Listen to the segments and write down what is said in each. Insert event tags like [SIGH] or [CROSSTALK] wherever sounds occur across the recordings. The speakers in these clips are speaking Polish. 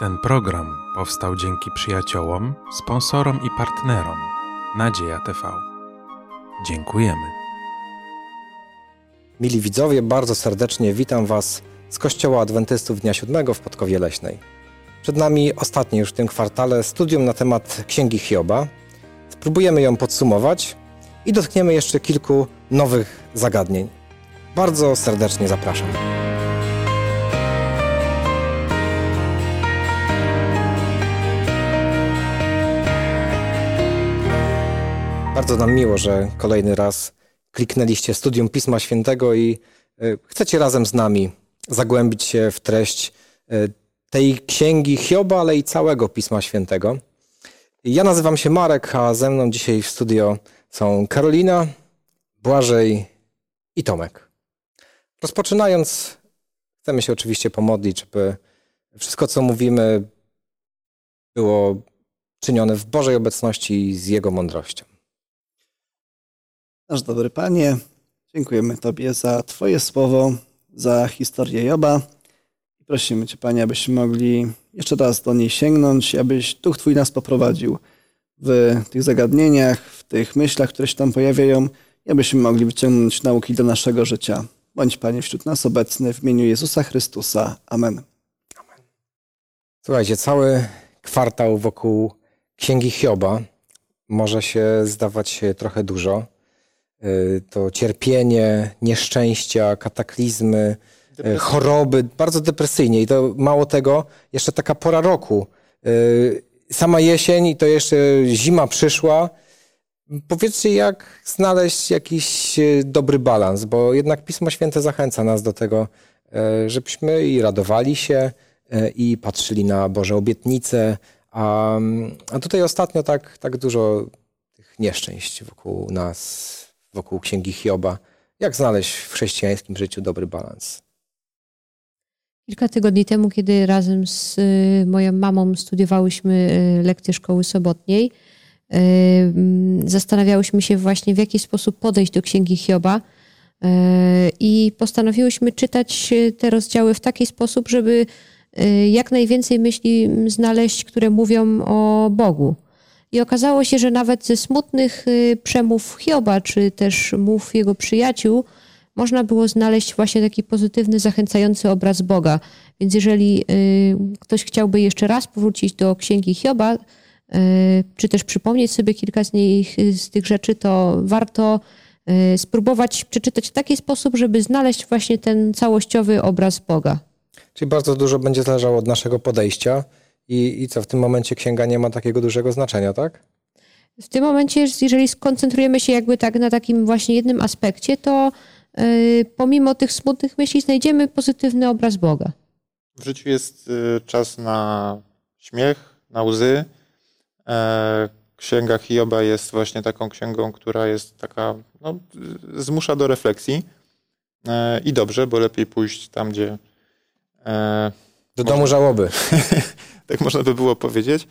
Ten program powstał dzięki przyjaciołom, sponsorom i partnerom Nadzieja TV. Dziękujemy. Mili widzowie, bardzo serdecznie witam Was z Kościoła Adwentystów Dnia Siódmego w Podkowie Leśnej. Przed nami ostatnie już w tym kwartale studium na temat Księgi Hioba. Spróbujemy ją podsumować i dotkniemy jeszcze kilku nowych zagadnień. Bardzo serdecznie zapraszam. Bardzo nam miło, że kolejny raz kliknęliście studium Pisma Świętego i y, chcecie razem z nami zagłębić się w treść y, tej księgi Hioba, ale i całego Pisma Świętego. Ja nazywam się Marek, a ze mną dzisiaj w studio są Karolina, Błażej i Tomek. Rozpoczynając, chcemy się oczywiście pomodlić, żeby wszystko, co mówimy, było czynione w Bożej obecności i z Jego mądrością. Nasz dobry Panie, dziękujemy Tobie za Twoje słowo, za historię Joba. I prosimy Cię, Panie, abyśmy mogli jeszcze raz do niej sięgnąć, abyś Duch Twój nas poprowadził w tych zagadnieniach, w tych myślach, które się tam pojawiają, i abyśmy mogli wyciągnąć nauki do naszego życia. Bądź, Panie, wśród nas obecny w imieniu Jezusa Chrystusa. Amen. Słuchajcie, cały kwartał wokół Księgi Hioba może się zdawać trochę dużo. Y, To cierpienie, nieszczęścia, kataklizmy, y, choroby, bardzo depresyjnie. I to mało tego, jeszcze taka pora roku. Y, Sama jesień i to jeszcze zima przyszła. Powiedzcie, jak znaleźć jakiś dobry balans, bo jednak Pismo Święte zachęca nas do tego, żebyśmy i radowali się, i patrzyli na Boże obietnice. A, a tutaj ostatnio tak, tak dużo tych nieszczęść wokół nas, wokół Księgi Hioba. Jak znaleźć w chrześcijańskim życiu dobry balans? Kilka tygodni temu, kiedy razem z y, moją mamą studiowałyśmy y, lekcje szkoły sobotniej, y, zastanawiałyśmy się właśnie, w jaki sposób podejść do Księgi Hioba i postanowiłyśmy czytać te rozdziały w taki sposób, żeby jak najwięcej myśli znaleźć, które mówią o Bogu. I okazało się, że nawet ze smutnych y, przemów Hioba, czy też mów jego przyjaciół, można było znaleźć właśnie taki pozytywny, zachęcający obraz Boga. Więc jeżeli y, ktoś chciałby jeszcze raz powrócić do księgi Hioba, y, czy też przypomnieć sobie kilka z, nich, z tych rzeczy, to warto spróbować przeczytać w taki sposób, żeby znaleźć właśnie ten całościowy obraz Boga. Czyli bardzo dużo będzie zależało od naszego podejścia i, i co, w tym momencie księga nie ma takiego dużego znaczenia, tak? W tym momencie, jeżeli skoncentrujemy się jakby tak na takim właśnie jednym aspekcie, to y, pomimo tych smutnych myśli znajdziemy pozytywny obraz Boga. W życiu jest y, czas na śmiech, na łzy. E, Księga Hioba jest właśnie taką księgą, która jest taka, no, zmusza do refleksji. E, I dobrze, bo lepiej pójść tam, gdzie. e, Do Można- domu żałoby. [LAUGHS] tak można by było powiedzieć.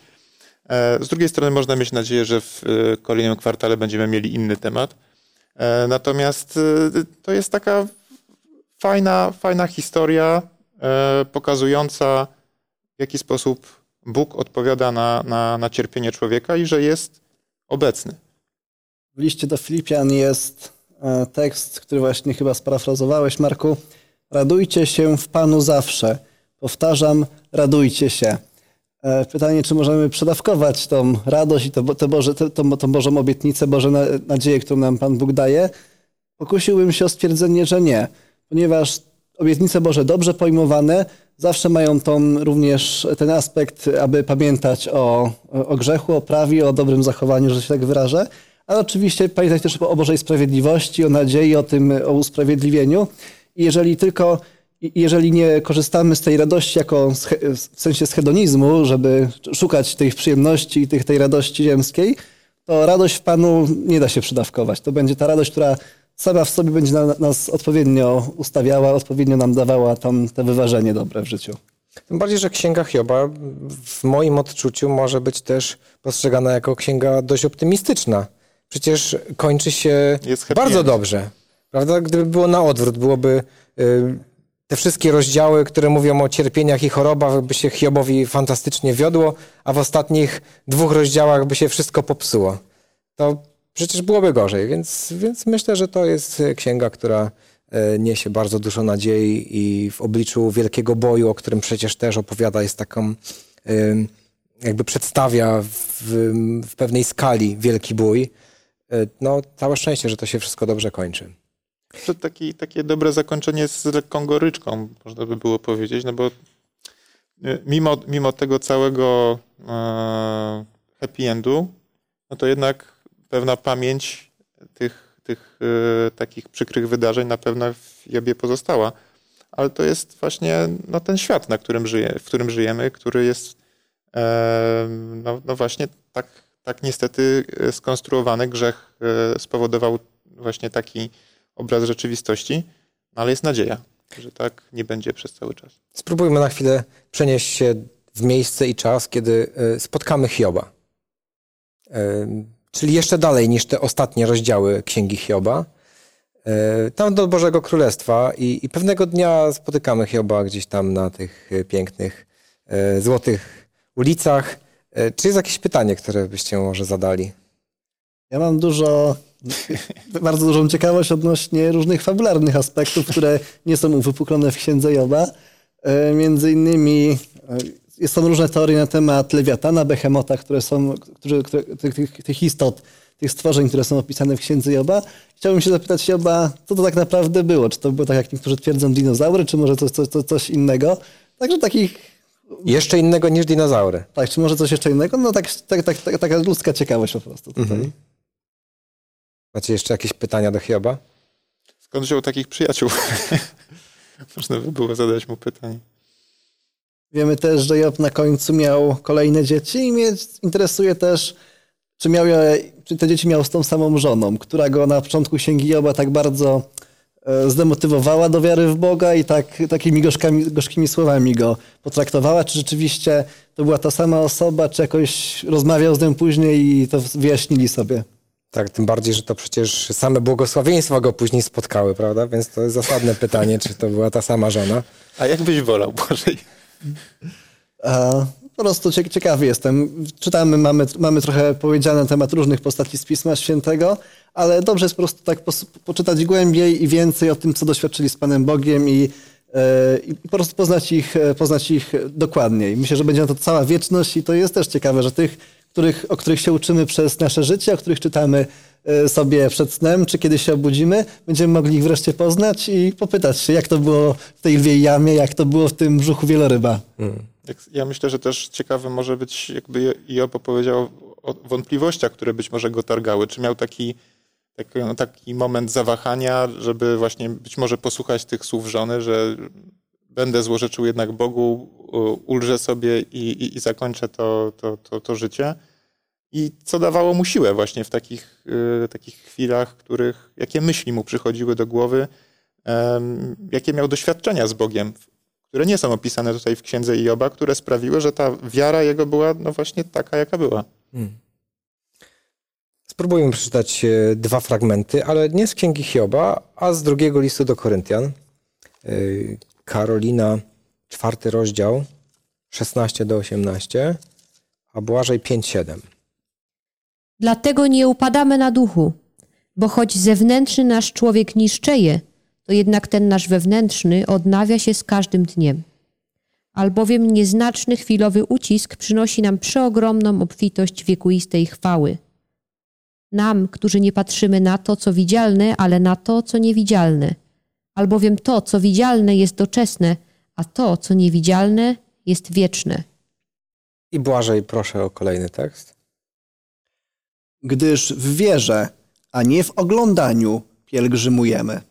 E, Z drugiej strony można mieć nadzieję, że w e, kolejnym kwartale będziemy mieli inny temat. E, Natomiast to jest taka fajna, fajna historia pokazująca, w jaki sposób Bóg odpowiada na, na, na cierpienie człowieka i że jest obecny. W liście do Filipian jest tekst, który właśnie chyba sparafrazowałeś, Marku. Radujcie się w Panu zawsze. Powtarzam, radujcie się. E, Pytanie, czy możemy przedawkować tą radość i to, to Boże, to, tą Bożą obietnicę, Boże na- nadzieję, którą nam Pan Bóg daje? Pokusiłbym się o stwierdzenie, że nie, ponieważ obietnice Boże dobrze pojmowane zawsze mają tą również ten aspekt, aby pamiętać o, o grzechu, o prawie, o dobrym zachowaniu, że się tak wyrażę, ale oczywiście pamiętać też o Bożej sprawiedliwości, o nadziei, o tym, o usprawiedliwieniu. I jeżeli tylko, jeżeli nie korzystamy z tej radości jako w sensie z hedonizmu, żeby szukać tych przyjemności i tych, tej radości ziemskiej, to radość w Panu nie da się przydawkować. To będzie ta radość, która sama w sobie będzie na, nas odpowiednio ustawiała, odpowiednio nam dawała tam te wyważenie dobre w życiu. Tym bardziej, że księga Hioba w moim odczuciu może być też postrzegana jako księga dość optymistyczna. Przecież kończy się bardzo dobrze. Prawda? Gdyby było na odwrót, byłoby y, te wszystkie rozdziały, które mówią o cierpieniach i chorobach, by się Hiobowi fantastycznie wiodło, a w ostatnich dwóch rozdziałach by się wszystko popsuło. To przecież byłoby gorzej, więc, więc myślę, że to jest księga, która e, niesie bardzo dużo nadziei i w obliczu wielkiego boju, o którym przecież też opowiada, jest taką, e, jakby przedstawia w, w pewnej skali wielki bój. E, no, całe szczęście, że to się wszystko dobrze kończy. To taki, takie dobre zakończenie z lekką goryczką, można by było powiedzieć, no bo e, mimo, mimo tego całego e, happy endu, no to jednak pewna pamięć tych, tych e, takich przykrych wydarzeń na pewno w Jobie pozostała. Ale to jest właśnie no, ten świat, na którym żyje, w którym żyjemy, który jest no, no właśnie tak, tak niestety skonstruowany. Grzech spowodował właśnie taki obraz rzeczywistości, no ale jest nadzieja, że tak nie będzie przez cały czas. Spróbujmy na chwilę przenieść się w miejsce i czas, kiedy e, spotkamy Hioba. E, czyli jeszcze dalej niż te ostatnie rozdziały Księgi Hioba. E, tam do Bożego Królestwa i, i pewnego dnia spotykamy Hioba gdzieś tam na tych pięknych, złotych ulicach. Czy jest jakieś pytanie, które byście może zadali? Ja mam dużo [LAUGHS] bardzo dużą ciekawość odnośnie różnych fabularnych aspektów, które nie są uwypuklone w księdze Joba. E, między innymi e, są różne teorie na temat lewiatana, behemota, które są, które, które, tych, tych istot, tych stworzeń, które są opisane w księdze Joba. Chciałbym się zapytać Joba, co to tak naprawdę było? Czy to było tak, jak niektórzy twierdzą, dinozaury, czy może coś, coś, coś innego? Także takich jeszcze innego niż dinozaury. Tak, czy może coś jeszcze innego? No tak, tak, tak, tak taka ludzka ciekawość po prostu tutaj. Mhm. Macie jeszcze jakieś pytania do Hioba? Skąd wziął takich przyjaciół? [LAUGHS] Można by było zadać mu pytanie. Wiemy też, że Job na końcu miał kolejne dzieci i mnie interesuje też, czy, miał je, czy te dzieci miał z tą samą żoną, która go na początku Księgi Joba tak bardzo e, zdemotywowała do wiary w Boga i tak, takimi gorzkami, gorzkimi słowami go potraktowała. Czy rzeczywiście to była ta sama osoba, czy jakoś rozmawiał z nią później i to wyjaśnili sobie? Tak, tym bardziej, że to przecież same błogosławieństwa go później spotkały, prawda? Więc to jest zasadne pytanie, czy to była ta sama żona. A jak byś wolał, Bożej? A, po prostu ciekawy jestem. Czytamy, mamy, mamy trochę powiedziane na temat różnych postaci z Pisma Świętego, ale dobrze jest po prostu tak po, poczytać głębiej i więcej o tym, co doświadczyli z Panem Bogiem i, e, i po prostu poznać ich, poznać ich dokładniej. Myślę, że będzie na to cała wieczność i to jest też ciekawe, że tych których, o których się uczymy przez nasze życie, o których czytamy e, sobie przed snem, czy kiedy się obudzimy, będziemy mogli ich wreszcie poznać i popytać się, jak to było w tej lwiej jamie, jak to było w tym brzuchu wieloryba. Hmm. Ja myślę, że też ciekawy może być, jakby Job opowiedział o wątpliwościach, które być może go targały. Czy miał taki, taki, no, taki moment zawahania, żeby właśnie być może posłuchać tych słów żony, że będę złorzeczył jednak Bogu, ulżę sobie i, i, i zakończę to, to, to, to, życie. I co dawało mu siłę właśnie w takich, y, takich chwilach, których, jakie myśli mu przychodziły do głowy, jakie miał doświadczenia z Bogiem, które nie są opisane tutaj w księdze Ioba, które sprawiły, że ta wiara jego była no właśnie taka, jaka była. Hmm. Spróbujmy przeczytać e, dwa fragmenty, ale nie z księgi Hioba, a z drugiego listu do Koryntian. Karolina, czwarty rozdział, 16 do 18, a Błażej 5-7. Dlatego nie upadamy na duchu, bo choć zewnętrzny nasz człowiek niszczeje, to jednak ten nasz wewnętrzny odnawia się z każdym dniem. Albowiem nieznaczny chwilowy ucisk przynosi nam przeogromną obfitość wiekuistej chwały. Nam, którzy nie patrzymy na to, co widzialne, ale na to, co niewidzialne – albowiem to, co widzialne, jest doczesne, a to, co niewidzialne, jest wieczne. I Błażej, proszę o kolejny tekst. Gdyż w wierze, a nie w oglądaniu pielgrzymujemy.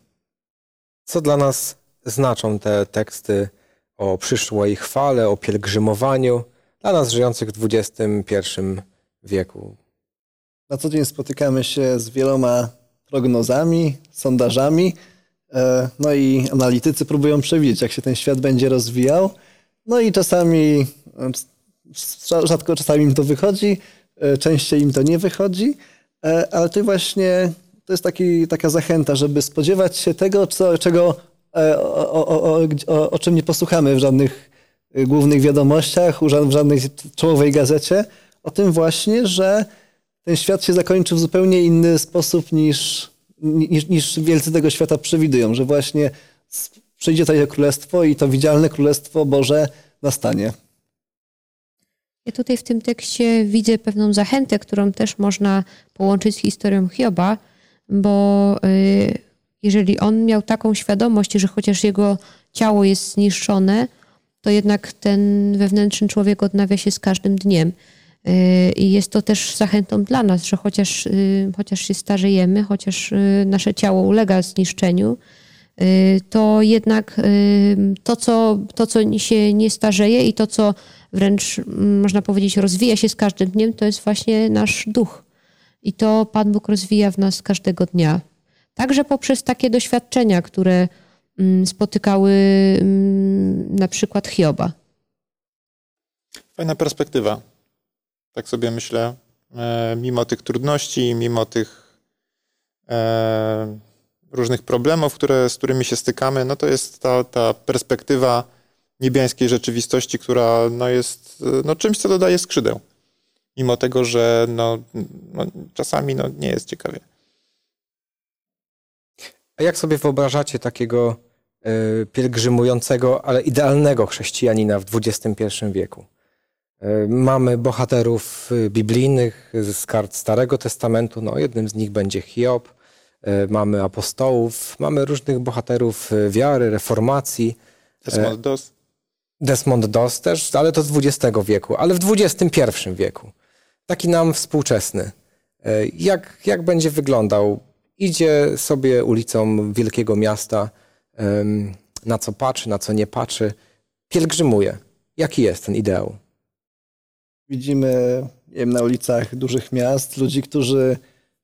Co dla nas znaczą te teksty o przyszłej chwale, o pielgrzymowaniu dla nas żyjących w XXI wieku? Na co dzień spotykamy się z wieloma prognozami, sondażami, no i analitycy próbują przewidzieć, jak się ten świat będzie rozwijał. No i czasami, e, rzadko czasami im to wychodzi, e, częściej im to nie wychodzi, ale to właśnie to jest taki, taka zachęta, żeby spodziewać się tego, co, czego e, o, o, o, o, czym nie posłuchamy w żadnych głównych wiadomościach, w żadnej czołowej gazecie, o tym właśnie, że ten świat się zakończy w zupełnie inny sposób niż, niż, niż wielcy tego świata przewidują, że właśnie przyjdzie to królestwo i to widzialne królestwo Boże nastanie. Ja tutaj w tym tekście widzę pewną zachętę, którą też można połączyć z historią Hioba, bo y, jeżeli on miał taką świadomość, że chociaż jego ciało jest zniszczone, to jednak ten wewnętrzny człowiek odnawia się z każdym dniem. Y, I jest to też zachętą dla nas, że chociaż, y, chociaż się starzejemy, chociaż nasze ciało ulega zniszczeniu, to jednak to co, to, co się nie starzeje i to, co wręcz mm, można powiedzieć rozwija się z każdym dniem, to jest właśnie nasz duch. I to Pan Bóg rozwija w nas każdego dnia. Także poprzez takie doświadczenia, które mm, spotykały mm, na przykład Hioba. Fajna perspektywa. Tak sobie myślę. E, mimo tych trudności, mimo tych e, różnych problemów, które, z którymi się stykamy, no to jest ta, ta perspektywa niebiańskiej rzeczywistości, która no, jest no, czymś, co dodaje skrzydeł. Mimo tego, że no, no, czasami no, nie jest ciekawie. A jak sobie wyobrażacie takiego y, pielgrzymującego, ale idealnego chrześcijanina w XXI wieku? Y, mamy bohaterów e, biblijnych z kart Starego Testamentu. No, jednym z nich będzie Hiob. Y, mamy apostołów, mamy różnych bohaterów wiary, reformacji. Desmond Doss. Desmond Doss też, ale to z XX wieku, ale w XXI wieku. Taki nam współczesny. Jak, jak będzie wyglądał? Idzie sobie ulicą wielkiego miasta, na co patrzy, na co nie patrzy, pielgrzymuje. Jaki jest ten ideał? Widzimy wiem, na ulicach dużych miast ludzi, którzy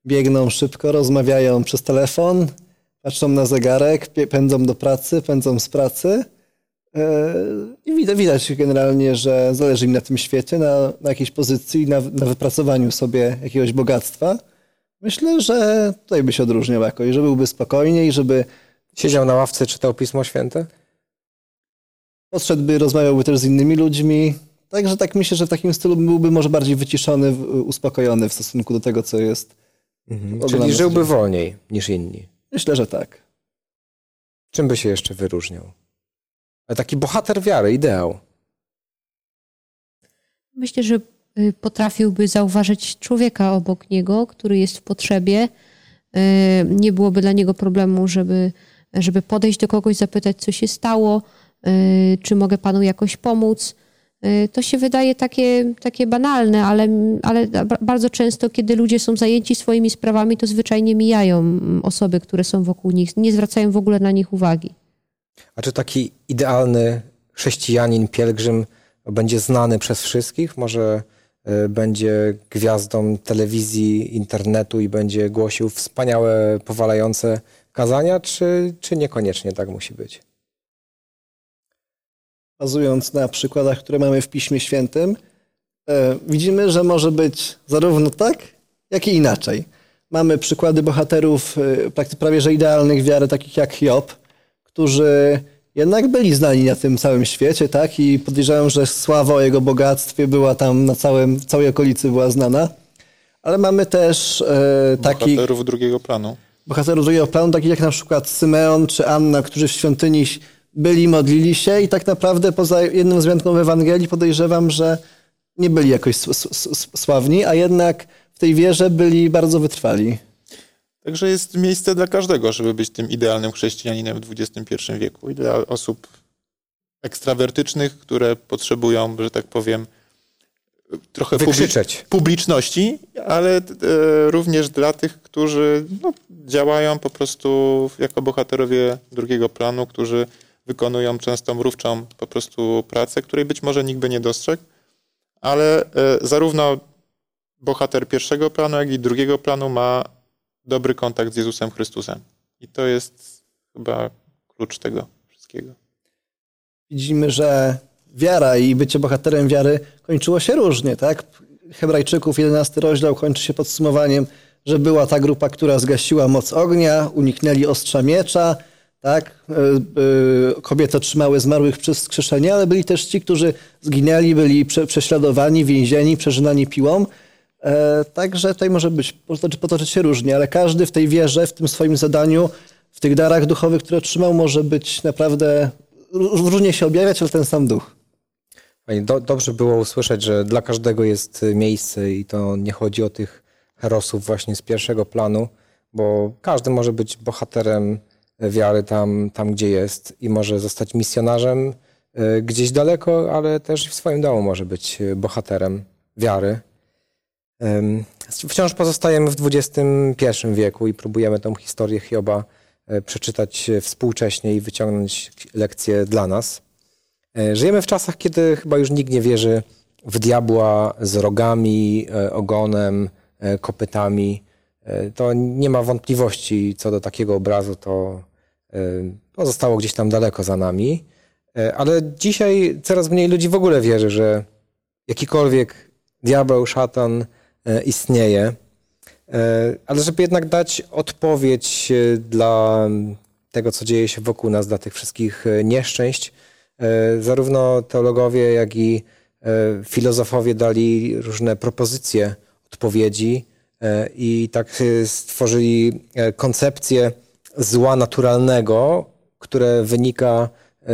biegną szybko, rozmawiają przez telefon, patrzą na zegarek, pędzą do pracy, pędzą z pracy. E, I widać, widać generalnie, że zależy im na tym świecie, na, na jakiejś pozycji, na, na wypracowaniu sobie jakiegoś bogactwa. Myślę, że tutaj by się odróżniał jakoś, że byłby spokojniej, żeby... Siedział na ławce, czytał Pismo Święte? Podszedłby, rozmawiałby też z innymi ludźmi. Także tak myślę, że w takim stylu byłby może bardziej wyciszony, uspokojony w stosunku do tego, co jest. Mhm. Czyli żyłby wolniej niż inni. Myślę, że tak. Czym by się jeszcze wyróżniał? Ale taki bohater wiary, ideał. Myślę, że Y, potrafiłby zauważyć człowieka obok niego, który jest w potrzebie. Y, nie byłoby dla niego problemu, żeby, żeby podejść do kogoś, zapytać, co się stało, y, czy mogę panu jakoś pomóc. To się wydaje takie, takie banalne, ale, ale bardzo często, kiedy ludzie są zajęci swoimi sprawami, to zwyczajnie mijają osoby, które są wokół nich, nie zwracają w ogóle na nich uwagi. A czy taki idealny chrześcijanin, pielgrzym będzie znany przez wszystkich? Może Y, będzie gwiazdą telewizji, internetu i będzie głosił wspaniałe, powalające kazania, czy, czy niekoniecznie tak musi być? Bazując na przykładach, które mamy w Piśmie Świętym, e, widzimy, że może być zarówno tak, jak i inaczej. Mamy przykłady bohaterów e, prawie że idealnych wiary, takich jak Job, którzy jednak byli znani na tym całym świecie, tak? I podejrzewam, że sława o jego bogactwie była tam na całym, całej okolicy była znana. Ale mamy też e, takich... Bohaterów drugiego planu. Bohaterów drugiego planu, takich jak na przykład Symeon czy Anna, którzy w świątyni byli, modlili się i tak naprawdę poza jedną wzmianką w Ewangelii podejrzewam, że nie byli jakoś sławni, a jednak w tej wierze byli bardzo wytrwali. Także jest miejsce dla każdego, żeby być tym idealnym chrześcijaninem w XXI wieku i dla osób ekstrawertycznych, które potrzebują, że tak powiem, trochę Wykrzyczeć. publiczności, ale e, również dla tych, którzy no, działają po prostu jako bohaterowie drugiego planu, którzy wykonują często mrówczą po prostu pracę, której być może nikt by nie dostrzegł, ale e, zarówno bohater pierwszego planu, jak i drugiego planu ma dobry kontakt z Jezusem Chrystusem. I to jest chyba klucz tego wszystkiego. Widzimy, że wiara i bycie bohaterem wiary kończyło się różnie, tak? Hebrajczyków 11 rozdział kończy się podsumowaniem, że była ta grupa, która zgasiła moc ognia, uniknęli ostrza miecza, tak? Y, y, kobiety otrzymały zmarłych przez wskrzeszenie, ale byli też ci, którzy zginęli, byli prze, prześladowani, więzieni, przeżynani piłą. E, także tutaj może być, potoczyć się różnie, ale każdy w tej wierze, w tym swoim zadaniu, w tych darach duchowych, które otrzymał, może być naprawdę różnie się objawiać, ale ten sam duch. Do, dobrze było usłyszeć, że dla każdego jest miejsce i to nie chodzi o tych herosów właśnie z pierwszego planu, bo każdy może być bohaterem wiary tam, tam gdzie jest i może zostać misjonarzem e, gdzieś daleko, ale też w swoim domu może być bohaterem wiary. Wciąż pozostajemy w XXI wieku i próbujemy tą historię Hioba e, przeczytać współcześnie i wyciągnąć lekcje dla nas. E, żyjemy w czasach, kiedy chyba już nikt nie wierzy w diabła z rogami, e, ogonem, kopytami. To nie ma wątpliwości co do takiego obrazu, to pozostało gdzieś tam daleko za nami. Ale dzisiaj coraz mniej ludzi w ogóle wierzy, że jakikolwiek diabeł, szatan, E, istnieje. E, ale żeby jednak dać odpowiedź e, dla tego, co dzieje się wokół nas, dla tych wszystkich nieszczęść, zarówno teologowie, jak i filozofowie dali różne propozycje odpowiedzi i tak stworzyli koncepcję zła naturalnego, które wynika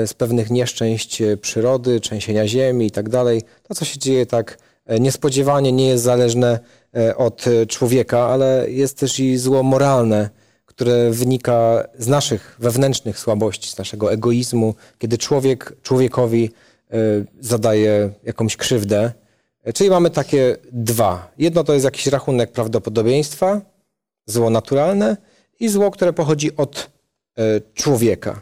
z pewnych nieszczęść przyrody, trzęsienia ziemi i tak dalej. To, co się dzieje tak E, niespodziewanie nie jest zależne e, od e, człowieka, ale jest też i zło moralne, które wynika z naszych wewnętrznych słabości, z naszego egoizmu, kiedy człowiek człowiekowi zadaje jakąś krzywdę. Czyli mamy takie dwa. Jedno to jest jakiś rachunek prawdopodobieństwa, zło naturalne i zło, które pochodzi od człowieka.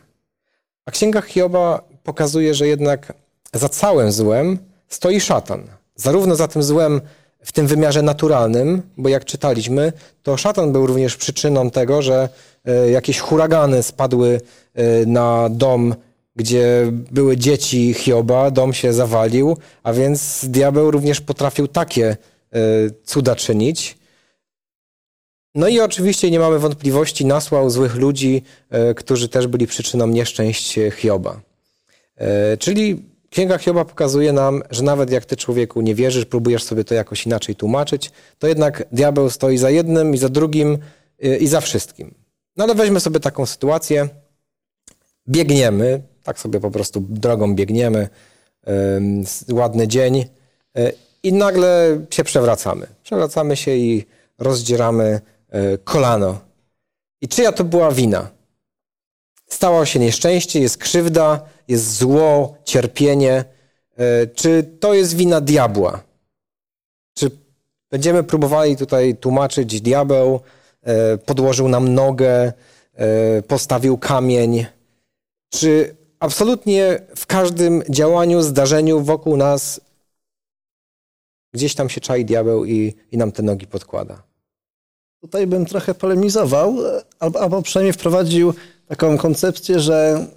A księga Hioba pokazuje, że jednak za całym złem stoi szatan zarówno za tym złem w tym wymiarze naturalnym, bo jak czytaliśmy, to szatan był również przyczyną tego, że e, jakieś huragany spadły e, na dom, gdzie były dzieci Hioba, dom się zawalił, a więc diabeł również potrafił takie e, cuda czynić. No i oczywiście nie mamy wątpliwości, nasłał złych ludzi, którzy też byli przyczyną nieszczęść Hioba. Czyli Księga Hioba pokazuje nam, że nawet jak ty człowieku nie wierzysz, próbujesz sobie to jakoś inaczej tłumaczyć, to jednak diabeł stoi za jednym i za drugim i za wszystkim. No ale weźmy sobie taką sytuację, biegniemy, tak sobie po prostu drogą biegniemy, ładny dzień y, i nagle się przewracamy. Przewracamy się i rozdzieramy y, kolano. I czyja to była wina? Stało się nieszczęście, jest krzywda, jest zło, cierpienie. E, czy to jest wina diabła? Czy będziemy próbowali tutaj tłumaczyć, diabeł e, podłożył nam nogę, e, postawił kamień? Czy absolutnie w każdym działaniu, zdarzeniu wokół nas gdzieś tam się czai diabeł i, i nam te nogi podkłada? Tutaj bym trochę polemizował, albo, albo przynajmniej wprowadził taką koncepcję, że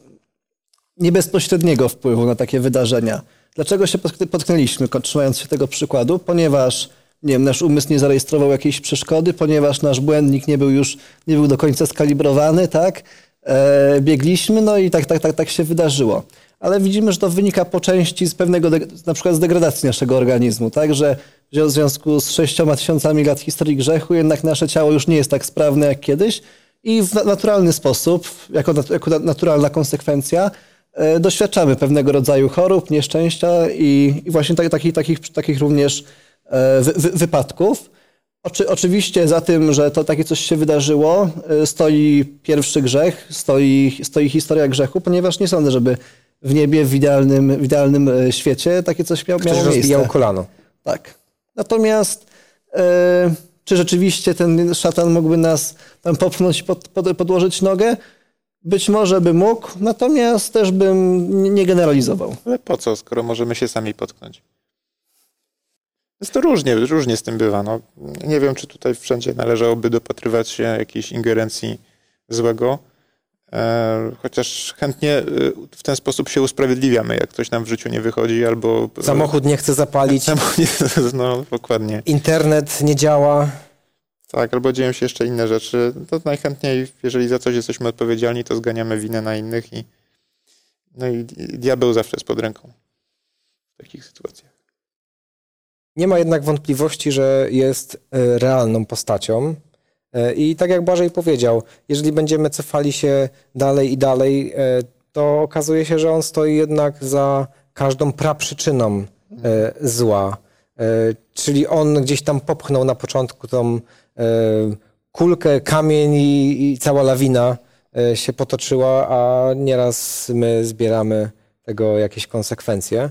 nie bezpośredniego wpływu na takie wydarzenia. Dlaczego się potknęliśmy, trzymając się tego przykładu? Ponieważ nie wiem, nasz umysł nie zarejestrował jakiejś przeszkody, ponieważ nasz błędnik nie był już nie był do końca skalibrowany, tak? E, biegliśmy, no i tak, tak, tak, tak się wydarzyło. Ale widzimy, że to wynika po części z pewnego, na przykład z degradacji naszego organizmu, tak? Że w związku z sześcioma tysiącami lat historii grzechu jednak nasze ciało już nie jest tak sprawne jak kiedyś i w naturalny sposób, jako, jako naturalna konsekwencja, e, doświadczamy pewnego rodzaju chorób, nieszczęścia i, i właśnie tak, takich, takich, takich również e, wy, wy, wypadków. Oczy, oczywiście za tym, że to takie coś się wydarzyło, e, stoi pierwszy grzech, stoi, stoi historia grzechu, ponieważ nie sądzę, żeby w niebie, w idealnym, w idealnym świecie takie coś miało, Ktoś miało miejsce. rozbijał kolano. Tak. Natomiast... Yy, czy rzeczywiście ten szatan mógłby nas tam popchnąć i pod, pod, podłożyć nogę? Być może by mógł, natomiast też bym nie generalizował. Ale po co, skoro możemy się sami potknąć? Jest to różnie, różnie z tym bywa. No, nie wiem, czy tutaj wszędzie należałoby dopatrywać się jakiejś ingerencji złego, e, chociaż chętnie e, w ten sposób się usprawiedliwiamy, jak ktoś nam w życiu nie wychodzi albo... Samochód nie chce zapalić. No, dokładnie. Internet nie działa. Tak, albo dzieją się jeszcze inne rzeczy. To najchętniej, jeżeli za coś jesteśmy odpowiedzialni, to zganiamy winę na innych i no i diabeł zawsze jest pod ręką w takich sytuacjach. Nie ma jednak wątpliwości, że jest e, realną postacią. E, I tak jak Błażej powiedział, jeżeli będziemy cofali się dalej i dalej, e, to okazuje się, że on stoi jednak za każdą praprzyczyną zła. Czyli on gdzieś tam popchnął na początku tą kulkę, kamień i, i cała lawina się potoczyła, a nieraz my zbieramy tego jakieś konsekwencje.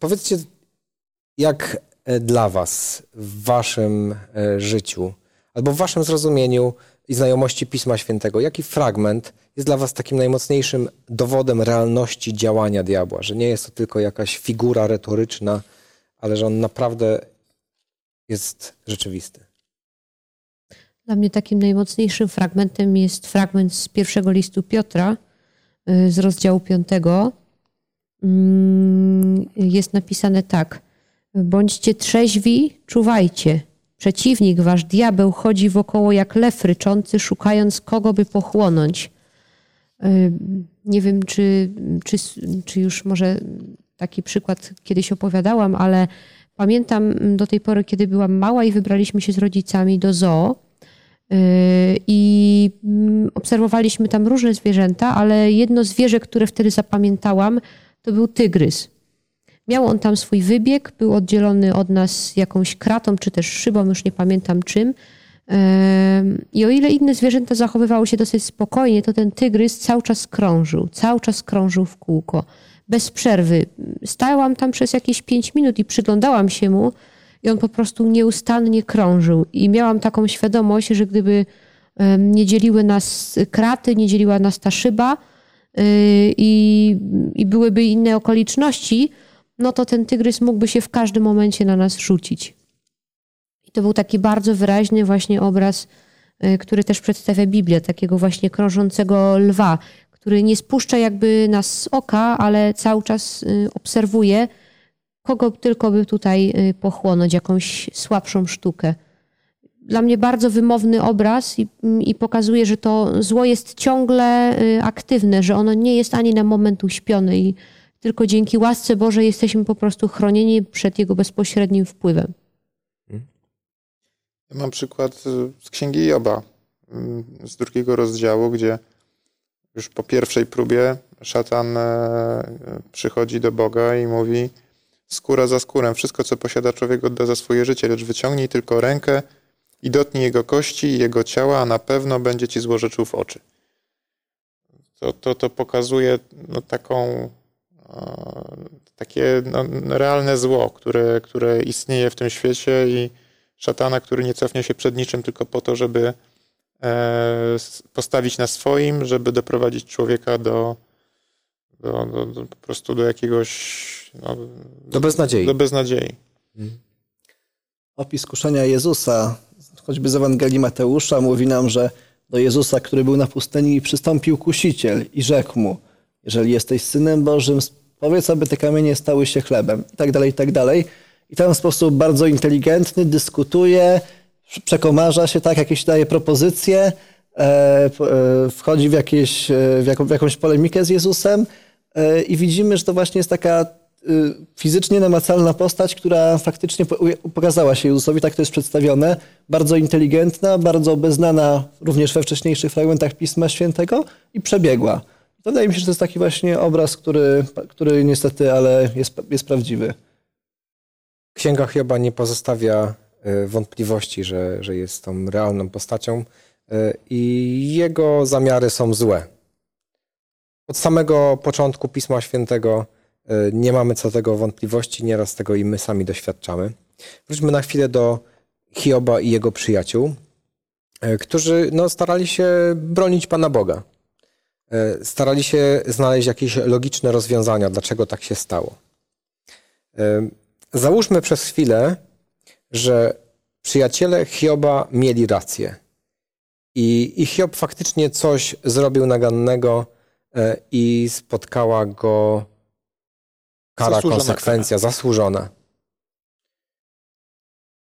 Powiedzcie, jak e, dla Was w Waszym e, życiu albo w Waszym zrozumieniu i znajomości Pisma Świętego, jaki fragment jest dla Was takim najmocniejszym dowodem realności działania diabła, że nie jest to tylko jakaś figura retoryczna, ale że on naprawdę jest rzeczywisty? Dla mnie takim najmocniejszym fragmentem jest fragment z pierwszego listu Piotra y, z rozdziału piątego. Mm, jest napisane tak. Bądźcie trzeźwi, czuwajcie. Przeciwnik, wasz diabeł, chodzi wokoło jak lew ryczący, szukając kogo by pochłonąć. Nie wiem, czy, czy, czy już może taki przykład kiedyś opowiadałam, ale pamiętam do tej pory, kiedy byłam mała i wybraliśmy się z rodzicami do zoo. Y, I mm, obserwowaliśmy tam różne zwierzęta, ale jedno zwierzę, które wtedy zapamiętałam, to był tygrys. Miał on tam swój wybieg, był oddzielony od nas jakąś kratą, czy też szybą, już nie pamiętam czym. I o ile inne zwierzęta zachowywały się dosyć spokojnie, to ten tygrys cały czas krążył, cały czas krążył w kółko, bez przerwy. Stałam tam przez jakieś pięć minut i przyglądałam się mu, i on po prostu nieustannie krążył. I miałam taką świadomość, że gdyby nie dzieliły nas kraty, nie dzieliła nas ta szyba y, i, i byłyby inne okoliczności, no to ten tygrys mógłby się w każdym momencie na nas rzucić. I to był taki bardzo wyraźny właśnie obraz, y, który też przedstawia Biblia, takiego właśnie krążącego lwa, który nie spuszcza jakby nas z oka, ale cały czas y, obserwuje, kogo tylko by tutaj y, pochłonąć, jakąś słabszą sztukę. Dla mnie bardzo wymowny obraz i, i pokazuje, że to zło jest ciągle aktywne, że ono nie jest ani na moment uśpione i tylko dzięki łasce Bożej jesteśmy po prostu chronieni przed Jego bezpośrednim wpływem. Ja mam przykład z Księgi Joba, mm, z drugiego rozdziału, gdzie już po pierwszej próbie szatan e, przychodzi do Boga i mówi skóra za skórę, wszystko co posiada człowiek odda za swoje życie, lecz wyciągnij tylko rękę i dotknij jego kości i jego ciała, a na pewno będzie ci złorzeczył w oczy. To, to, to pokazuje no, taką takie no, realne zło, które, które istnieje w tym świecie i szatana, który nie cofnie się przed niczym tylko po to, żeby e, postawić na swoim, żeby doprowadzić człowieka do, do, do, do po prostu do jakiegoś no, do beznadziei. Do beznadziei. Mhm. Opis kuszenia Jezusa, choćby z Ewangelii Mateusza, mówi nam, że do Jezusa, który był na pustyni, przystąpił kusiciel i rzekł mu, jeżeli jesteś synem Bożym, powiedz, aby te kamienie stały się chlebem i tak dalej, i tak dalej. I tam w sposób bardzo inteligentny dyskutuje, przekomarza się, tak, jakieś daje propozycje, e, e, wchodzi w, jakieś, e, w, jaką, w jakąś polemikę z Jezusem i widzimy, że to właśnie jest taka fizycznie namacalna postać, która faktycznie pokazała się Jezusowi, tak to jest przedstawione, bardzo inteligentna, bardzo beznana również we wcześniejszych fragmentach Pisma Świętego i przebiegła. Wydaje mi się, że to jest taki właśnie obraz, który, który niestety, ale jest, jest prawdziwy. Księga Hioba nie pozostawia e, wątpliwości, że, że jest tą realną postacią e, i jego zamiary są złe. Od samego początku Pisma Świętego e, nie mamy co do tego wątpliwości, nieraz tego i my sami doświadczamy. Wróćmy na chwilę do Hioba i jego przyjaciół, którzy no, starali się bronić Pana Boga. E, starali się znaleźć jakieś logiczne rozwiązania, dlaczego tak się stało. E, załóżmy przez chwilę, że przyjaciele Hioba mieli rację i, i Hiob faktycznie coś zrobił nagannego e, i spotkała go kara, zasłużona konsekwencja, kara. zasłużona.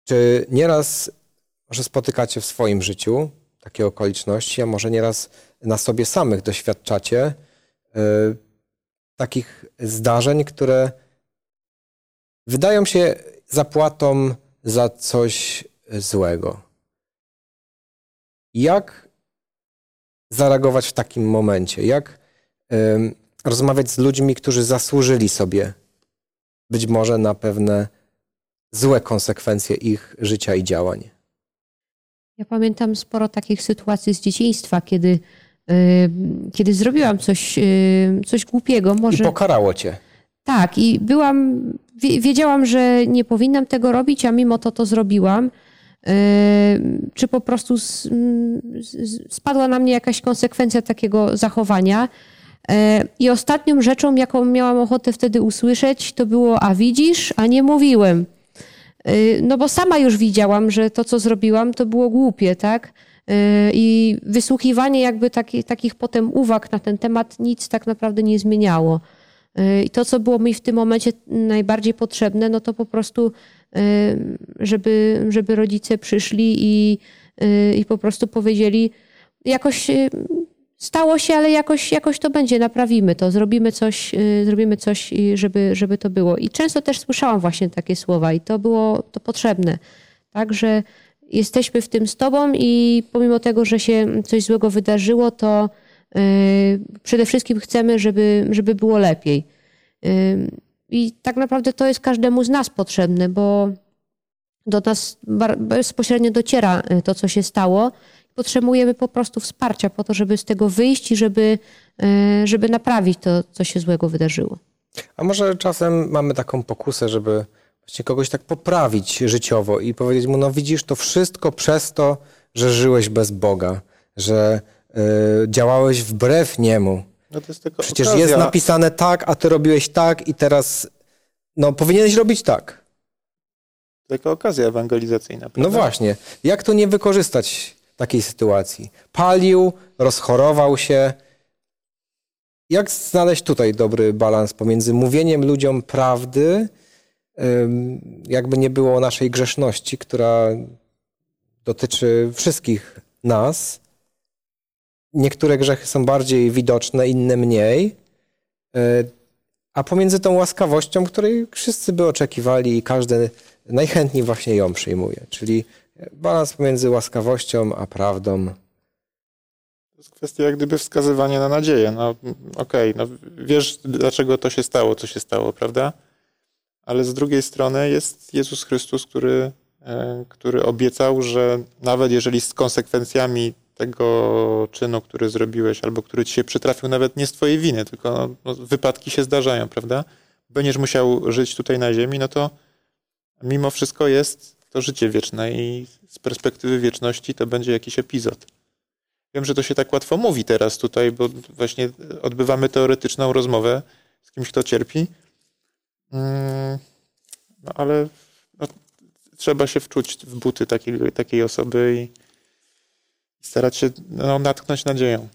Czy nieraz może spotykacie w swoim życiu takie okoliczności, a może nieraz na sobie samych doświadczacie y, takich zdarzeń, które wydają się zapłatą za coś złego. Jak zareagować w takim momencie? Jak y, rozmawiać z ludźmi, którzy zasłużyli sobie być może na pewne złe konsekwencje ich życia i działań? Ja pamiętam sporo takich sytuacji z dzieciństwa, kiedy, y, kiedy zrobiłam coś, y, coś głupiego. I Może pokarało cię. tak, i byłam, wie- wiedziałam, że nie powinnam tego robić, a mimo to to zrobiłam. Y, Czy po prostu spadła na mnie jakaś konsekwencja takiego zachowania. I ostatnią rzeczą, jaką miałam ochotę wtedy usłyszeć, to było: A widzisz, a nie mówiłem. Y, No bo sama już widziałam, że to, co zrobiłam, to było głupie, tak? Y, I wysłuchiwanie jakby taki, takich potem uwag na ten temat nic tak naprawdę nie zmieniało. Y, I to, co było mi w tym momencie najbardziej potrzebne, no to po prostu, żeby, żeby rodzice przyszli i, i po prostu powiedzieli, jakoś stało się, ale jakoś, jakoś to będzie, naprawimy to, zrobimy coś, y, zrobimy coś, y, żeby, żeby to było. I często też słyszałam właśnie takie słowa i to było to potrzebne. Także jesteśmy w tym z tobą i pomimo tego, że się coś złego wydarzyło, to y, przede wszystkim chcemy, żeby, żeby było lepiej. I tak naprawdę to jest każdemu z nas potrzebne, bo do nas bezpośrednio dociera to, co się stało. Potrzebujemy po prostu wsparcia po to, żeby z tego wyjść i żeby, y, żeby naprawić to, co się złego wydarzyło. A może czasem mamy taką pokusę, żeby właśnie kogoś tak poprawić życiowo i powiedzieć mu, no widzisz, to wszystko przez to, że żyłeś bez Boga, że y, działałeś wbrew Niemu. No to jest tylko Przecież okazja. jest napisane tak, a ty robiłeś tak i teraz, no powinieneś robić tak. Tylko okazja ewangelizacyjna. No prawda? właśnie, jak tu nie wykorzystać takiej sytuacji? Palił, rozchorował się. Jak znaleźć tutaj dobry balans pomiędzy mówieniem ludziom prawdy, jakby nie było naszej grzeszności, która dotyczy wszystkich nas. Niektóre grzechy są bardziej widoczne, inne mniej. y, A pomiędzy tą łaskawością, której wszyscy by oczekiwali i każdy najchętniej właśnie ją przyjmuje. Czyli balans pomiędzy łaskawością a prawdą. To jest kwestia jak gdyby wskazywania na nadzieję. No okej, no wiesz dlaczego to się stało, co się stało, prawda? Ale z drugiej strony jest Jezus Chrystus, który, e, który obiecał, że nawet jeżeli z konsekwencjami tego czynu, który zrobiłeś, albo który ci się przytrafił nawet nie z twojej winy, tylko no, no, wypadki się zdarzają, prawda? Będziesz musiał żyć tutaj na ziemi, no to mimo wszystko jest to życie wieczne i z perspektywy wieczności to będzie jakiś epizod. Wiem, że to się tak łatwo mówi teraz tutaj, bo właśnie odbywamy teoretyczną rozmowę z kimś, kto cierpi. Mm, No ale no, trzeba się wczuć w buty takiej, takiej osoby i starać się no, natknąć nadzieją.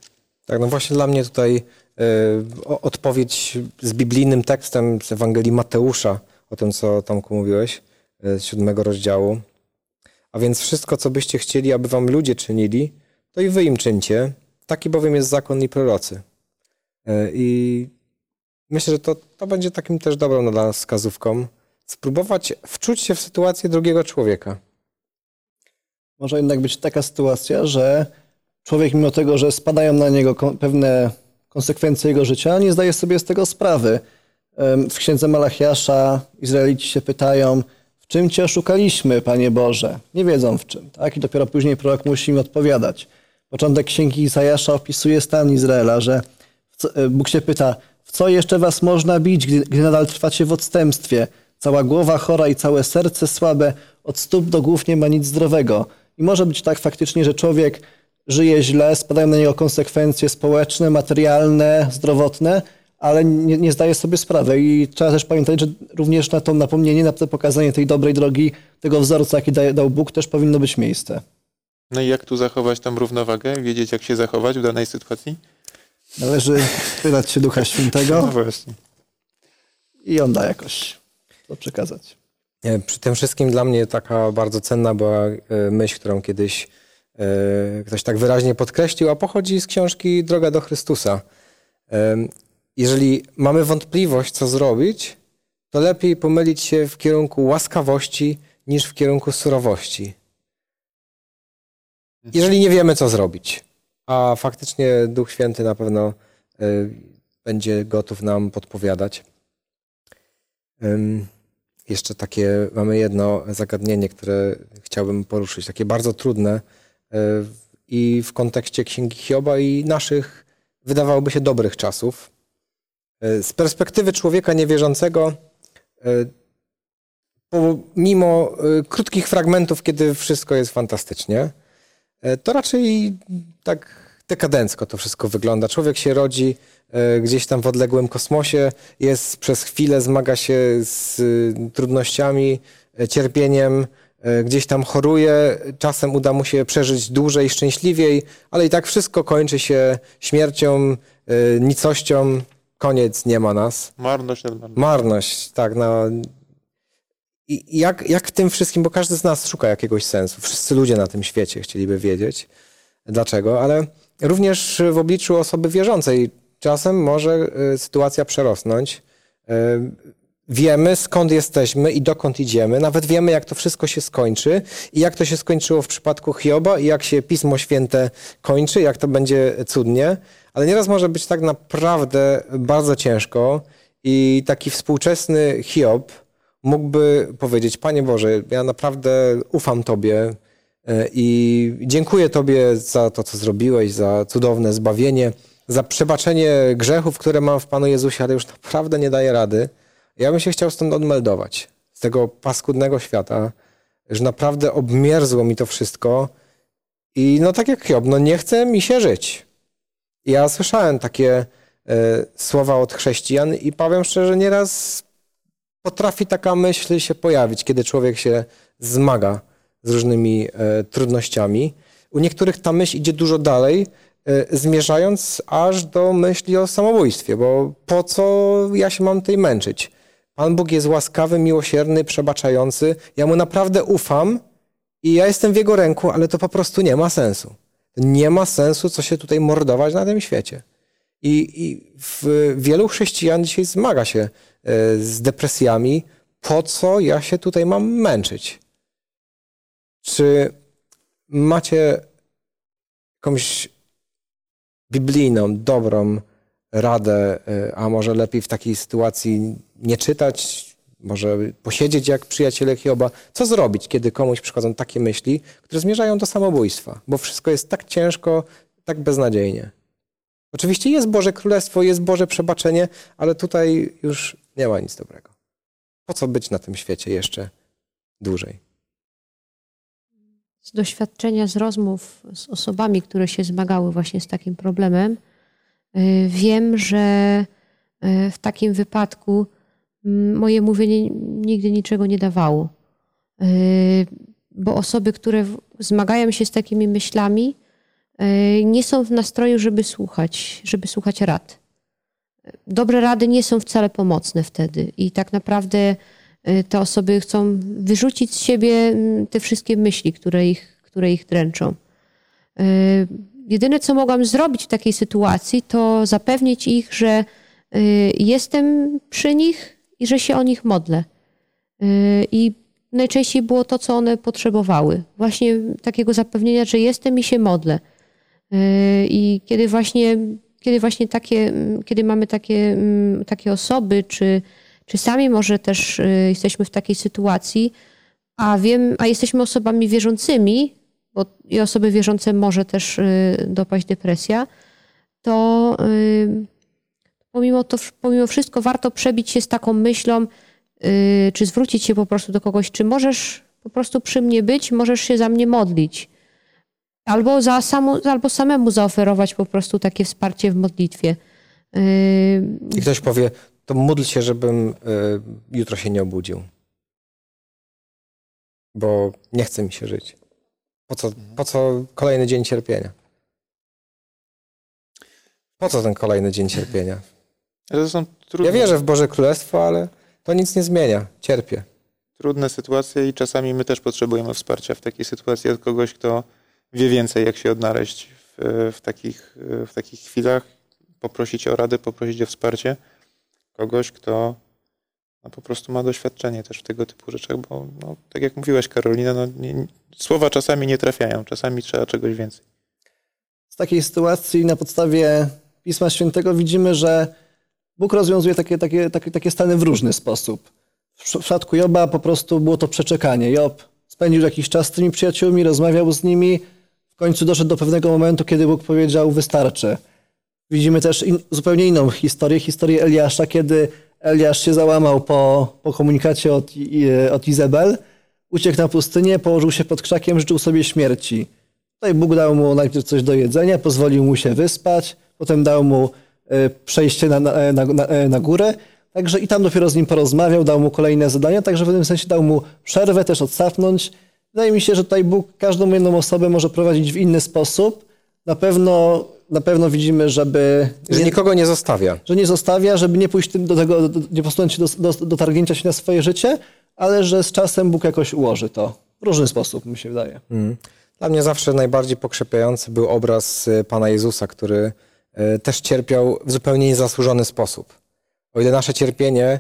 Tak, no właśnie dla mnie tutaj y, odpowiedź z biblijnym tekstem z Ewangelii Mateusza, o tym, co Tomku mówiłeś, z siódmego rozdziału. A więc wszystko, co byście chcieli, aby wam ludzie czynili, to i wy im czyńcie. Taki bowiem jest zakon i prorocy. Y, I myślę, że to, to będzie takim też dobrą dla nas wskazówką. Spróbować wczuć się w sytuację drugiego człowieka. Może jednak być taka sytuacja, że człowiek, mimo tego, że spadają na niego pewne konsekwencje jego życia, nie zdaje sobie z tego sprawy. W księdze Malachiasza Izraelici się pytają, czym cię oszukaliśmy, Panie Boże? Nie wiedzą w czym, tak? I dopiero później prorok musi im odpowiadać. Początek księgi Izajasza opisuje stan Izraela, że e, Bóg się pyta, w co jeszcze was można bić, gdy, gdy nadal trwacie w odstępstwie? Cała głowa chora i całe serce słabe, od stóp do głów nie ma nic zdrowego. I może być tak faktycznie, że człowiek żyje źle, spadają na niego konsekwencje społeczne, materialne, zdrowotne, ale nie, nie zdaje sobie sprawy. I trzeba też pamiętać, że również na to napomnienie, na to pokazanie tej dobrej drogi, tego wzorca, jaki daje, dał Bóg, też powinno być miejsce. No i jak tu zachować tą równowagę? Wiedzieć, jak się zachować w danej sytuacji? Należy pytać się Ducha [LAUGHS] No Świętego właśnie. i On da jakoś to przekazać. E, Przy tym wszystkim dla mnie taka bardzo cenna była e, myśl, którą kiedyś e, ktoś tak wyraźnie podkreślił, a pochodzi z książki Droga do Chrystusa. Jeżeli mamy wątpliwość, co zrobić, to lepiej pomylić się w kierunku łaskawości niż w kierunku surowości. Jeżeli nie wiemy, co zrobić, a faktycznie Duch Święty na pewno e, będzie gotów nam podpowiadać. Jeszcze takie, mamy jedno zagadnienie, które chciałbym poruszyć, takie bardzo trudne e, i w kontekście Księgi Hioba i naszych, wydawałoby się, dobrych czasów. E, Z perspektywy człowieka niewierzącego, e, pomimo e, krótkich fragmentów, kiedy wszystko jest fantastycznie, to raczej tak dekadencko to wszystko wygląda. Człowiek się rodzi gdzieś tam w odległym kosmosie, jest przez chwilę, zmaga się z trudnościami, cierpieniem, gdzieś tam choruje, czasem uda mu się przeżyć dłużej, szczęśliwiej, ale i tak wszystko kończy się śmiercią, nicością, koniec, nie ma nas. Marność nad marnością. Marność, tak. Na... I jak, jak w tym wszystkim, bo każdy z nas szuka jakiegoś sensu. Wszyscy ludzie na tym świecie chcieliby wiedzieć dlaczego, ale również w obliczu osoby wierzącej czasem może y, sytuacja przerosnąć. Wiemy skąd jesteśmy i dokąd idziemy, nawet wiemy jak to wszystko się skończy i jak to się skończyło w przypadku Hioba i jak się Pismo Święte kończy, jak to będzie cudnie, ale nieraz może być tak naprawdę bardzo ciężko i taki współczesny Hiob mógłby powiedzieć, Panie Boże, ja naprawdę ufam Tobie e, i dziękuję Tobie za to, co zrobiłeś, za cudowne zbawienie, za przebaczenie grzechów, które mam w Panu Jezusie, ale już naprawdę nie daję rady. Ja bym się chciał stąd odmeldować, z tego paskudnego świata, że naprawdę obmierzło mi to wszystko i no tak jak Hiob, no nie chce mi się żyć. Ja słyszałem takie e, słowa od chrześcijan i powiem szczerze, nieraz potrafi taka myśl się pojawić, kiedy człowiek się zmaga z różnymi e, trudnościami. U niektórych ta myśl idzie dużo dalej, e, zmierzając aż do myśli o samobójstwie, bo po co ja się mam tutaj męczyć? Pan Bóg jest łaskawy, miłosierny, przebaczający. Ja mu naprawdę ufam i ja jestem w jego ręku, ale to po prostu nie ma sensu. Nie ma sensu, co się tutaj mordować na tym świecie. I, i wielu chrześcijan dzisiaj zmaga się e, z depresjami. Po co ja się tutaj mam męczyć? Czy macie jakąś biblijną, dobrą radę, e, a może lepiej w takiej sytuacji nie czytać, może posiedzieć jak przyjaciele Hioba? Co zrobić, kiedy komuś przychodzą takie myśli, które zmierzają do samobójstwa? Bo wszystko jest tak ciężko, tak beznadziejnie. Oczywiście jest Boże Królestwo, jest Boże przebaczenie, ale tutaj już nie ma nic dobrego. Po co być na tym świecie jeszcze dłużej? z doświadczenia, z rozmów z osobami, które się zmagały właśnie z takim problemem, wiem, że y, w takim wypadku mm, moje mówienie nigdy niczego nie dawało. Y, Bo osoby, które zmagają się z takimi myślami, y, nie są w nastroju, żeby słuchać, żeby słuchać rad. Dobre rady nie są wcale pomocne wtedy i tak naprawdę y, te osoby chcą wyrzucić z siebie mm, te wszystkie myśli, które ich, które ich dręczą. Jedyne, co mogłam zrobić w takiej sytuacji, to zapewnić ich, że y, jestem przy nich i że się o nich modlę. Y, I najczęściej było to, co one potrzebowały. Właśnie takiego zapewnienia, że jestem i się modlę. Y, I kiedy właśnie, kiedy właśnie takie, kiedy mamy takie, takie osoby, czy, czy sami może też jesteśmy w takiej sytuacji, a wiem, a jesteśmy osobami wierzącymi, bo i osoby wierzące może też y, dopaść depresja, to y, pomimo, to, pomimo wszystko warto przebić się z taką myślą, y, czy zwrócić się po prostu do kogoś, czy możesz po prostu przy mnie być, możesz się za mnie modlić. Albo, za samo, albo samemu zaoferować po prostu takie wsparcie w modlitwie. I ktoś powie, to módl się, żebym jutro się nie obudził. Bo nie chce mi się żyć. Po co, po co kolejny dzień cierpienia? Po co ten kolejny dzień cierpienia? Ja wierzę w Boże Królestwo, ale to nic nie zmienia. Cierpię. trudne sytuacje i czasami my też potrzebujemy wsparcia w takiej sytuacji od kogoś, kto wie więcej, jak się odnaleźć w, w, takich, w takich chwilach, poprosić o radę, poprosić o wsparcie kogoś, kto po prostu ma doświadczenie też w tego typu rzeczach, bo no, tak jak mówiłaś Karolina, no, nie, słowa czasami nie trafiają, czasami trzeba czegoś więcej. Z takiej sytuacji na podstawie Pisma Świętego widzimy, że Bóg rozwiązuje takie, takie, takie, takie stany w różny sposób. W przypadku Joba po prostu było to przeczekanie. Job spędził jakiś czas z tymi przyjaciółmi, rozmawiał z nimi, w końcu doszedł do pewnego momentu, kiedy Bóg powiedział wystarczy. Widzimy też in, zupełnie inną historię, historię Eliasza, kiedy Eliasz się załamał po, po komunikacie od, od Izabel, uciekł na pustynię, położył się pod krzakiem, życzył sobie śmierci. Tutaj Bóg dał mu najpierw coś do jedzenia, pozwolił mu się wyspać, potem dał mu e, przejście na, na, na, na górę, także i tam dopiero z nim porozmawiał, dał mu kolejne zadania, także w pewnym sensie dał mu przerwę, też odsapnąć. Wydaje mi się, że tutaj Bóg każdą jedną osobę może prowadzić w inny sposób. Na pewno na pewno widzimy, żeby... Że nikogo nie zostawia. Że nie zostawia, żeby nie pójść do tego, nie posunąć się do, do, do targnięcia się na swoje życie, ale że z czasem Bóg jakoś ułoży to. W różny sposób, mi się wydaje. Mm. Dla mnie zawsze najbardziej pokrzepiający był obraz y, Pana Jezusa, który y, też cierpiał w zupełnie niezasłużony sposób. O ile nasze cierpienie,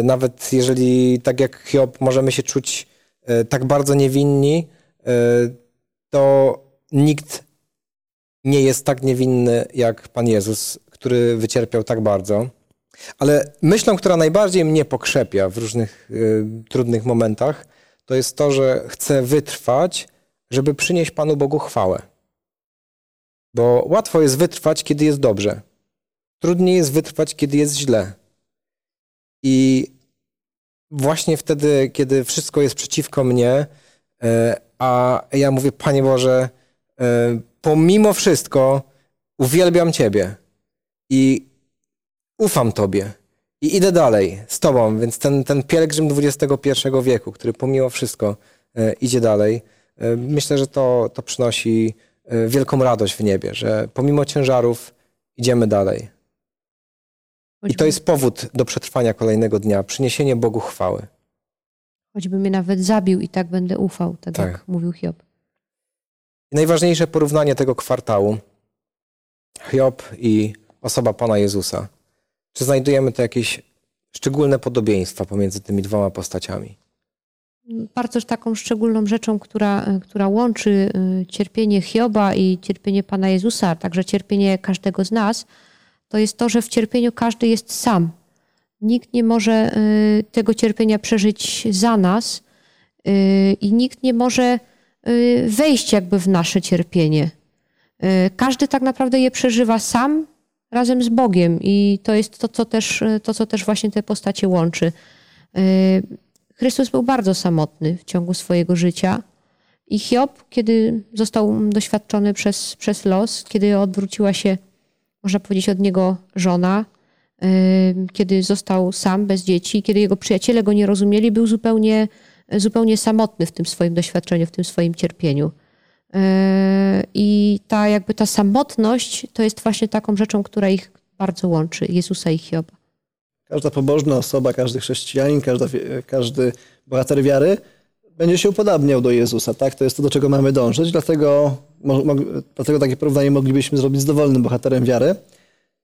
y, nawet jeżeli tak jak Hiob możemy się czuć tak bardzo niewinni, to nikt nie jest tak niewinny jak Pan Jezus, który wycierpiał tak bardzo. Ale myślą, która najbardziej mnie pokrzepia w różnych y, trudnych momentach, to jest to, że chcę wytrwać, żeby przynieść Panu Bogu chwałę. Bo łatwo jest wytrwać, kiedy jest dobrze. Trudniej jest wytrwać, kiedy jest źle. I właśnie wtedy, kiedy wszystko jest przeciwko mnie, y, a ja mówię, Panie Boże, y, pomimo wszystko uwielbiam Ciebie i ufam Tobie i idę dalej z Tobą. Więc ten, ten pielgrzym XXI wieku, który pomimo wszystko e, idzie dalej, e, myślę, że to, to przynosi e, wielką radość w niebie, że pomimo ciężarów idziemy dalej. I to jest powód do przetrwania kolejnego dnia, przyniesienie Bogu chwały. Choćby mnie nawet zabił i tak będę ufał, tak, tak. jak mówił Hiob. Najważniejsze porównanie tego kwartału. Hiob i osoba Pana Jezusa. Czy znajdujemy tu jakieś szczególne podobieństwa pomiędzy tymi dwoma postaciami? Bardzo taką szczególną rzeczą, która, która łączy y, cierpienie Hioba i cierpienie Pana Jezusa, a także cierpienie każdego z nas, to jest to, że w cierpieniu każdy jest sam. Nikt nie może y, tego cierpienia przeżyć za nas y, i nikt nie może wejść jakby w nasze cierpienie. Y, każdy tak naprawdę je przeżywa sam razem z Bogiem i to jest to, co też, to, co też właśnie te postacie łączy. Y, Chrystus był bardzo samotny w ciągu swojego życia i Hiob, kiedy został doświadczony przez, przez los, kiedy odwróciła się, można powiedzieć, od niego żona, kiedy został sam, bez dzieci, kiedy jego przyjaciele go nie rozumieli, był zupełnie zupełnie samotny w tym swoim doświadczeniu, w tym swoim cierpieniu. E, I ta jakby ta samotność to jest właśnie taką rzeczą, która ich bardzo łączy, Jezusa i Hioba. Każda pobożna osoba, każdy chrześcijanin, każda, każdy bohater wiary będzie się upodabniał do Jezusa, tak? To jest to, do czego mamy dążyć, dlatego, dlatego takie porównanie moglibyśmy zrobić z dowolnym bohaterem wiary.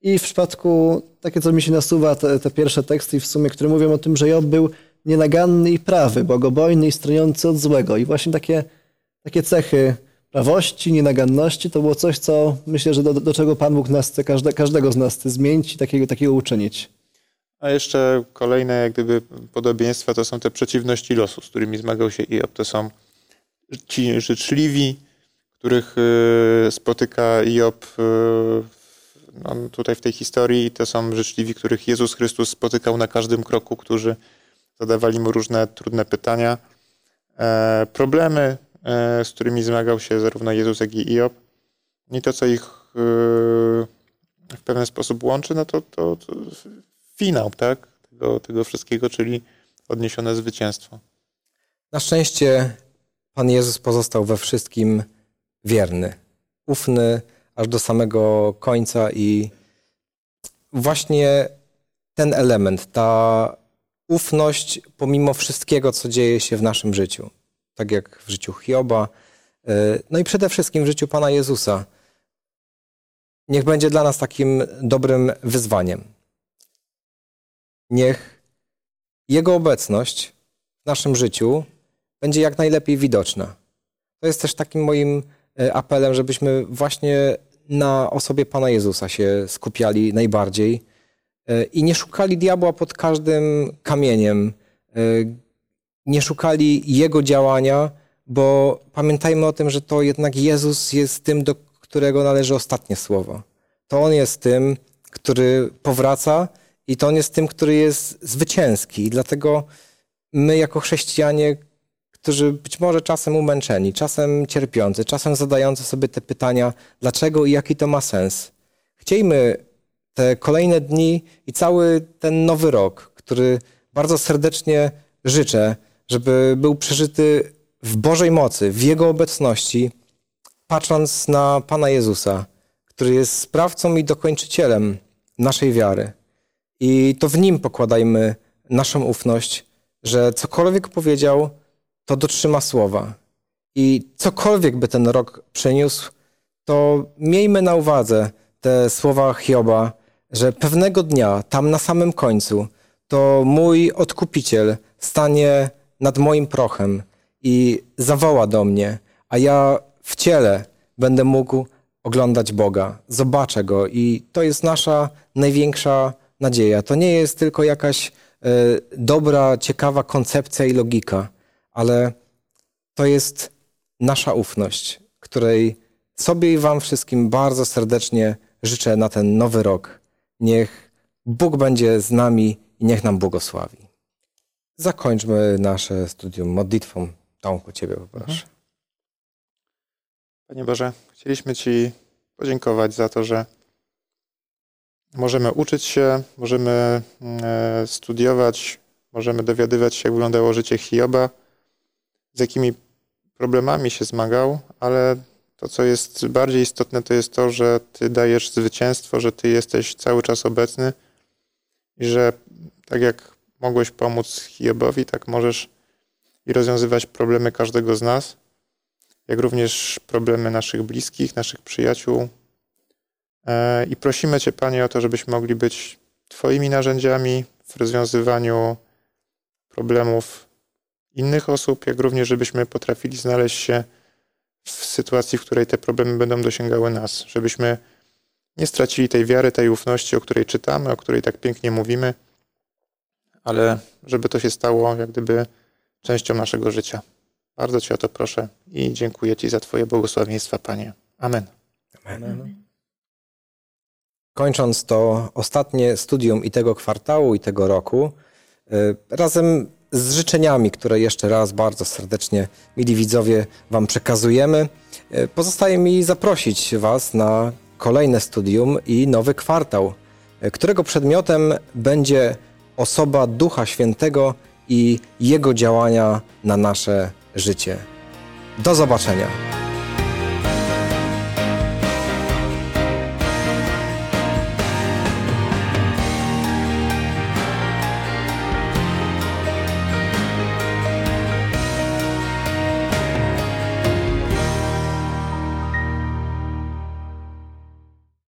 I w przypadku, takie co mi się nasuwa, te, te pierwsze teksty w sumie, które mówią o tym, że Job był nienaganny i prawy, bogobojny i stroniący od złego. I właśnie takie, takie cechy prawości, nienaganności to było coś, co myślę, że do, do czego Pan Bóg nas chce, każde, każdego z nas chce zmienić i takiego, takiego uczynić. A jeszcze kolejne jak gdyby podobieństwa to są te przeciwności losu, z którymi zmagał się Job. To są ci życzliwi, których y, spotyka Job y, no, tutaj w tej historii. To są życzliwi, których Jezus Chrystus spotykał na każdym kroku, którzy zadawali mu różne trudne pytania, e, problemy, e, z którymi zmagał się zarówno Jezus, jak i Iob. I to, co ich e, w pewien sposób łączy, no to, to, to finał tak? tego, tego wszystkiego, czyli odniesione zwycięstwo. Na szczęście Pan Jezus pozostał we wszystkim wierny, ufny aż do samego końca i właśnie ten element, ta ufność pomimo wszystkiego, co dzieje się w naszym życiu. Tak jak w życiu Hioba, y, no i przede wszystkim w życiu Pana Jezusa. Niech będzie dla nas takim dobrym wyzwaniem. Niech Jego obecność w naszym życiu będzie jak najlepiej widoczna. To jest też takim moim y, apelem, żebyśmy właśnie na osobie Pana Jezusa się skupiali najbardziej i nie szukali diabła pod każdym kamieniem, nie szukali Jego działania, bo pamiętajmy o tym, że to jednak Jezus jest tym, do którego należy ostatnie słowo. To On jest tym, który powraca i to On jest tym, który jest zwycięski. I dlatego my jako chrześcijanie, którzy być może czasem umęczeni, czasem cierpiący, czasem zadający sobie te pytania, dlaczego i jaki to ma sens, chciejmy te kolejne dni i cały ten nowy rok, który bardzo serdecznie życzę, żeby był przeżyty w Bożej mocy, w Jego obecności, patrząc na Pana Jezusa, który jest sprawcą i dokończycielem naszej wiary. I to w Nim pokładajmy naszą ufność, że cokolwiek powiedział, to dotrzyma słowa. I cokolwiek by ten rok przyniósł, to miejmy na uwadze te słowa Hioba, że pewnego dnia, tam na samym końcu, to mój odkupiciel stanie nad moim prochem i zawoła do mnie, a ja w ciele będę mógł oglądać Boga, zobaczę Go i to jest nasza największa nadzieja. To nie jest tylko jakaś y, dobra, ciekawa koncepcja i logika, ale to jest nasza ufność, której sobie i Wam wszystkim bardzo serdecznie życzę na ten nowy rok. Niech Bóg będzie z nami i niech nam błogosławi. Zakończmy nasze studium modlitwą. Tomku, Ciebie poproszę. Mhm. Panie Boże, chcieliśmy Ci podziękować za to, że możemy uczyć się, możemy e, studiować, możemy dowiadywać się, jak wyglądało życie Hioba, z jakimi problemami się zmagał, ale to, co jest bardziej istotne, to jest to, że Ty dajesz zwycięstwo, że Ty jesteś cały czas obecny i że tak jak mogłeś pomóc Hiobowi, tak możesz i rozwiązywać problemy każdego z nas, jak również problemy naszych bliskich, naszych przyjaciół. E, I prosimy Cię, Panie, o to, żebyśmy mogli być Twoimi narzędziami w rozwiązywaniu problemów innych osób, jak również żebyśmy potrafili znaleźć się w sytuacji, w której te problemy będą dosięgały nas, żebyśmy nie stracili tej wiary, tej ufności, o której czytamy, o której tak pięknie mówimy, ale żeby to się stało jak gdyby częścią naszego życia. Bardzo Cię o to proszę i dziękuję Ci za Twoje błogosławieństwa, Panie. Amen. Amen. Kończąc to ostatnie studium i tego kwartału, i tego roku, y, razem z życzeniami, które jeszcze raz bardzo serdecznie, mili widzowie, Wam przekazujemy, y, pozostaje mi zaprosić Was na kolejne studium i nowy kwartał, y, którego przedmiotem będzie osoba Ducha Świętego i Jego działania na nasze życie. Do zobaczenia.